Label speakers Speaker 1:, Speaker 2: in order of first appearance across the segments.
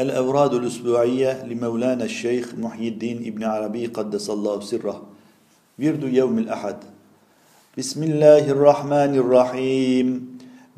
Speaker 1: الأوراد الأسبوعية لمولانا الشيخ محي الدين ابن عربي قدس الله سره. ورد يوم الأحد. بسم الله الرحمن الرحيم.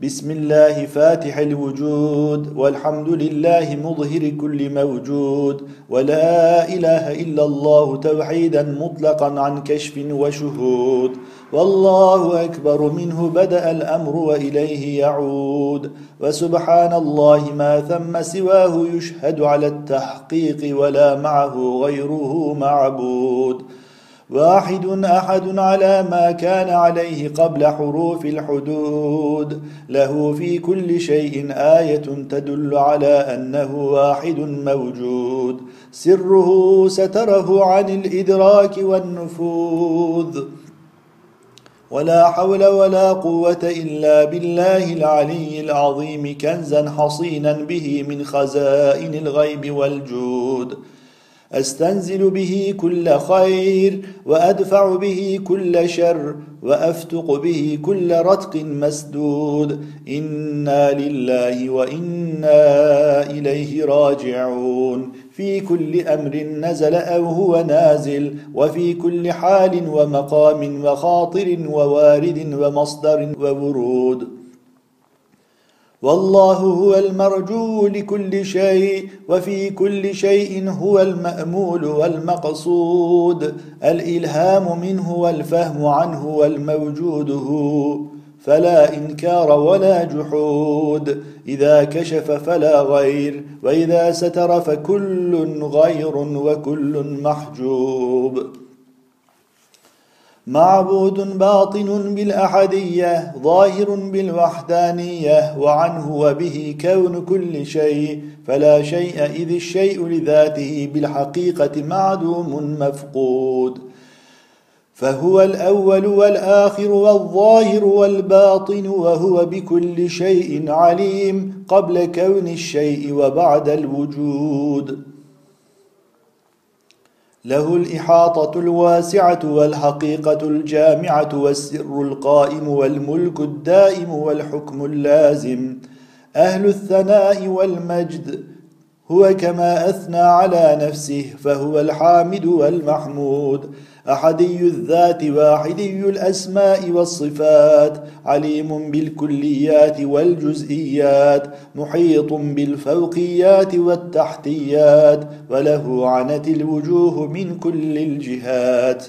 Speaker 1: بسم الله فاتح الوجود والحمد لله مظهر كل موجود ولا إله إلا الله توحيدا مطلقا عن كشف وشهود. والله أكبر منه بدأ الأمر وإليه يعود. وسبحان الله ما ثم سواه يشهد على التحقيق ولا معه غيره معبود. واحد أحد على ما كان عليه قبل حروف الحدود. له في كل شيء آية تدل على أنه واحد موجود. سره ستره عن الإدراك والنفوذ. ولا حول ولا قوة إلا بالله العلي العظيم كنزا حصينا به من خزائن الغيب والجود. أستنزل به كل خير وأدفع به كل شر وأفتق به كل رتق مسدود. إنا لله وإنا إليه راجعون. في كل أمر نزل أو هو نازل وفي كل حال ومقام وخاطر ووارد ومصدر وورود. والله هو المرجو لكل شيء وفي كل شيء هو المأمول والمقصود. الإلهام منه والفهم عنه والموجود هو فلا إنكار ولا جحود. إذا كشف فلا غير وإذا ستر فكل غير وكل محجوب. معبود باطن بالأحدية ظاهر بالوحدانية وعنه وبه كون كل شيء فلا شيء إذ الشيء لذاته بالحقيقة معدوم مفقود. فهو الأول والآخر والظاهر والباطن وهو بكل شيء عليم قبل كون الشيء وبعد الوجود. له الإحاطة الواسعة والحقيقة الجامعة والسر القائم والملك الدائم والحكم اللازم. أهل الثناء والمجد هو كما أثنى على نفسه فهو الحامد والمحمود. أحدي الذات واحدي الأسماء والصفات عليم بالكليات والجزئيات محيط بالفوقيات والتحتيات وله عنت الوجوه من كل الجهات.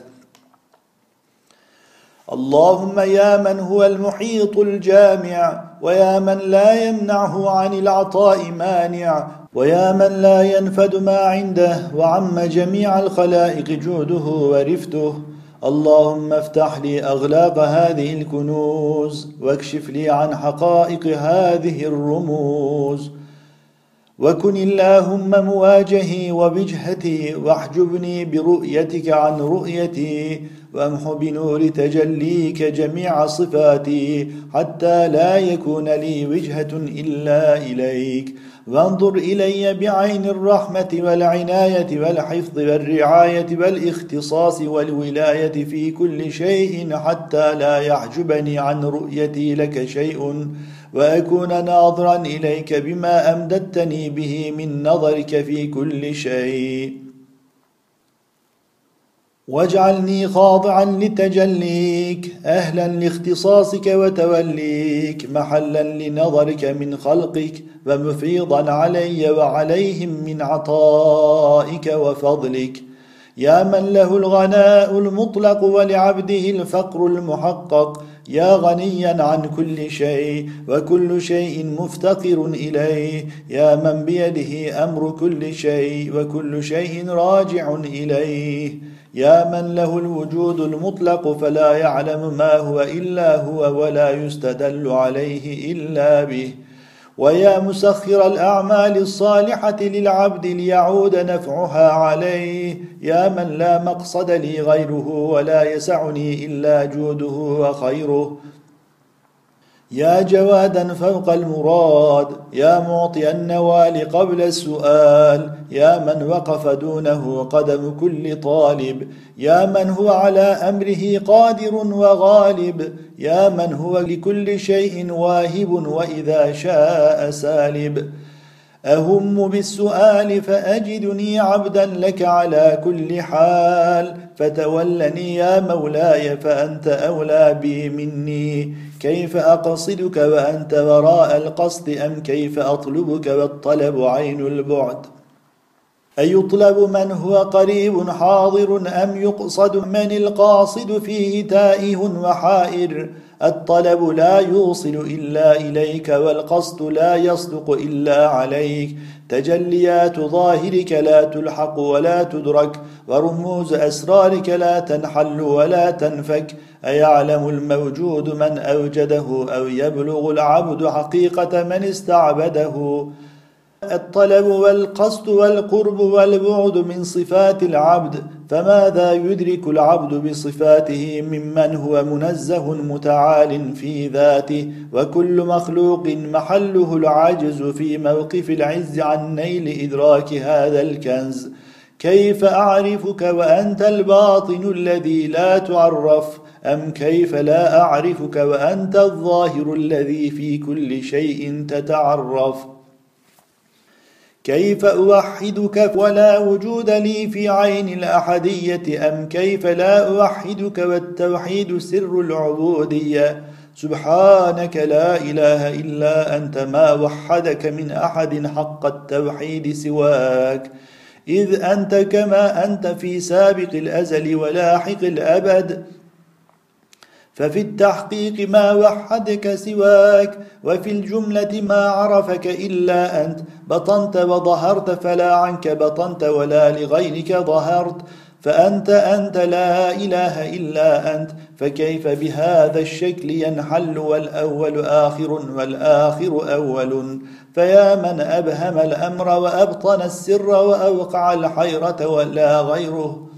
Speaker 1: اللهم يا من هو المحيط الجامع ويا من لا يمنعه عن العطاء مانع ويا من لا ينفد ما عنده وعم جميع الخلائق جوده ورفته اللهم افتح لي أغلاق هذه الكنوز واكشف لي عن حقائق هذه الرموز. وكن اللهم مواجهي ووجهتي واحجبني برؤيتك عن رؤيتي. وامح بنور تجليك جميع صفاتي حتى لا يكون لي وجهة إلا إليك. وانظر إلي بعين الرحمة والعناية والحفظ والرعاية والإختصاص والولاية في كل شيء حتى لا يحجبني عن رؤيتي لك شيء وأكون ناظرا إليك بما أمددتني به من نظرك في كل شيء. واجعلني خاضعا لتجليك أهلا لاختصاصك وتوليك محلا لنظرك من خلقك ومفيضا علي وعليهم من عطائك وفضلك. يا من له الغناء المطلق ولعبده الفقر المحقق يا غنيا عن كل شيء وكل شيء مفتقر إليه. يا من بيده أمر كل شيء وكل شيء راجع إليه. يا من له الوجود المطلق فلا يعلم ما هو إلا هو ولا يستدل عليه إلا به. ويا مسخر الأعمال الصالحة للعبد ليعود نفعها عليه. يا من لا مقصد لي غيره ولا يسعني إلا جوده وخيره. يا جوادا فوق المراد. يا معطي النوال قبل السؤال. يا من وقف دونه قدم كل طالب. يا من هو على أمره قادر وغالب. يا من هو لكل شيء واهب وإذا شاء سالب. أهم بالسؤال فأجدني عبدا لك على كل حال. فتولني يا مولاي فأنت أولى بي مني. كيف أقصدك وأنت وراء القصد أم كيف أطلبك والطلب عين البعد؟ أيطلب من هو قريب حاضر أم يقصد من القاصد فيه تائه وحائر؟ الطلب لا يوصل إلا إليك والقصد لا يصدق إلا عليك. تجليات ظاهرك لا تلحق ولا تدرك ورموز أسرارك لا تنحل ولا تنفك. أيعلم الموجود من أوجده أو يبلغ العبد حقيقة من استعبده؟ الطلب والقصد والقرب والبعد من صفات العبد فماذا يدرك العبد بصفاته ممن هو منزه متعال في ذاته؟ وكل مخلوق محله العجز في موقف العز عن نيل إدراك هذا الكنز. كيف أعرفك وأنت الباطن الذي لا تعرف؟ أم كيف لا أعرفك وأنت الظاهر الذي في كل شيء تتعرف؟ كيف أوحدك ولا وجود لي في عين الأحدية أم كيف لا أوحدك والتوحيد سر العبودية؟ سبحانك لا إله إلا أنت ما وحدك من أحد حق التوحيد سواك. إذ أنت كما أنت في سابق الأزل ولاحق الأبد. ففي التحقيق ما وحدك سواك وفي الجملة ما عرفك إلا أنت. بطنت وظهرت فلا عنك بطنت ولا لغيرك ظهرت. فأنت أنت لا إله إلا أنت. فكيف بهذا الشكل ينحل والأول آخر والآخر أول؟ فيا من أبهم الأمر وأبطن السر وأوقع الحيرة ولا غيره.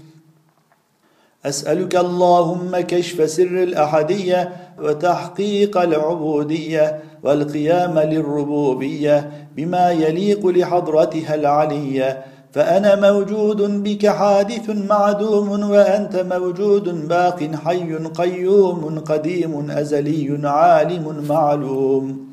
Speaker 1: أسألك اللهم كشف سر الأحدية وتحقيق العبودية والقيام للربوبية بما يليق لحضرتها العلية. فأنا موجود بك حادث معدوم وأنت موجود باق حي قيوم قديم أزلي عالم معلوم.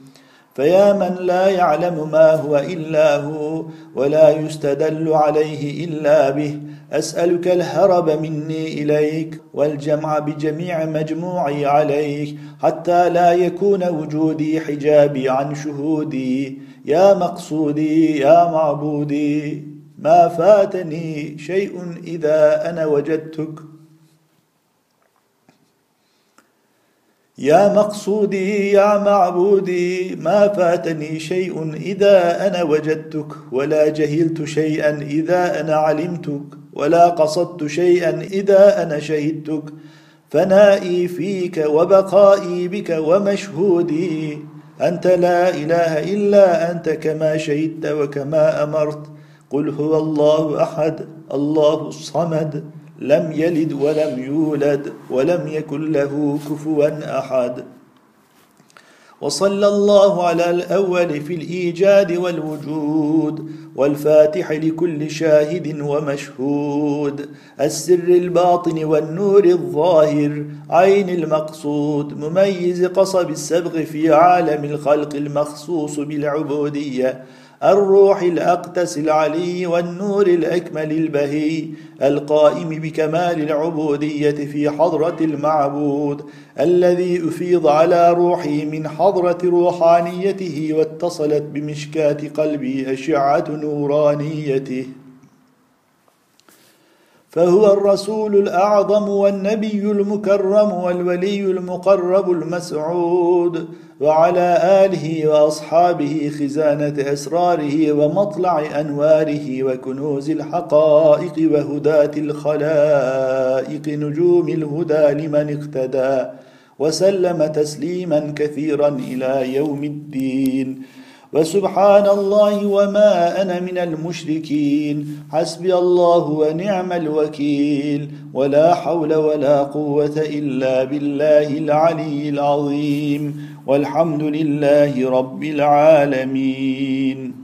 Speaker 1: فيا من لا يعلم ما هو إلا هو ولا يستدل عليه إلا به. أسألك الهرب مني إليك والجمع بجميع مجموعي عليك حتى لا يكون وجودي حجابي عن شهودي. يا مقصودي يا معبودي ما فاتني شيء إذا أنا وجدتك. يا مقصودي يا معبودي ما فاتني شيء إذا أنا وجدتك ولا جهلت شيئا إذا أنا علمتك ولا قصدت شيئا إذا أنا شهدتك. فنائي فيك وبقائي بك ومشهودي. أنت لا إله إلا أنت كما شهدت وكما أمرت. قل هو الله أحد الله الصمد. لم يلد ولم يولد ولم يكن له كفوا أحد. وصلى الله على الأول في الإيجاد والوجود والفاتح لكل شاهد ومشهود. السر الباطن والنور الظاهر عين المقصود مميز قصب السبغ في عالم الخلق المخصوص بالعبودية. الروح الأقدس العلي والنور الأكمل البهي القائم بكمال العبودية في حضرة المعبود الذي أفيض على روحي من حضرة روحانيته واتصلت بمشكاة قلبي أشعة نورانيته. فهو الرسول الأعظم والنبي المكرم والولي المقرب المسعود وعلى آله وأصحابه خزانة أسراره ومطلع أنواره وكنوز الحقائق وهداة الخلائق نجوم الهدى لمن اقتدى وسلم تسليما كثيرا إلى يوم الدين. وسبحان الله وما أنا من المشركين. حسبي الله ونعم الوكيل. ولا حول ولا قوة إلا بالله العلي العظيم. والحمد لله رب العالمين.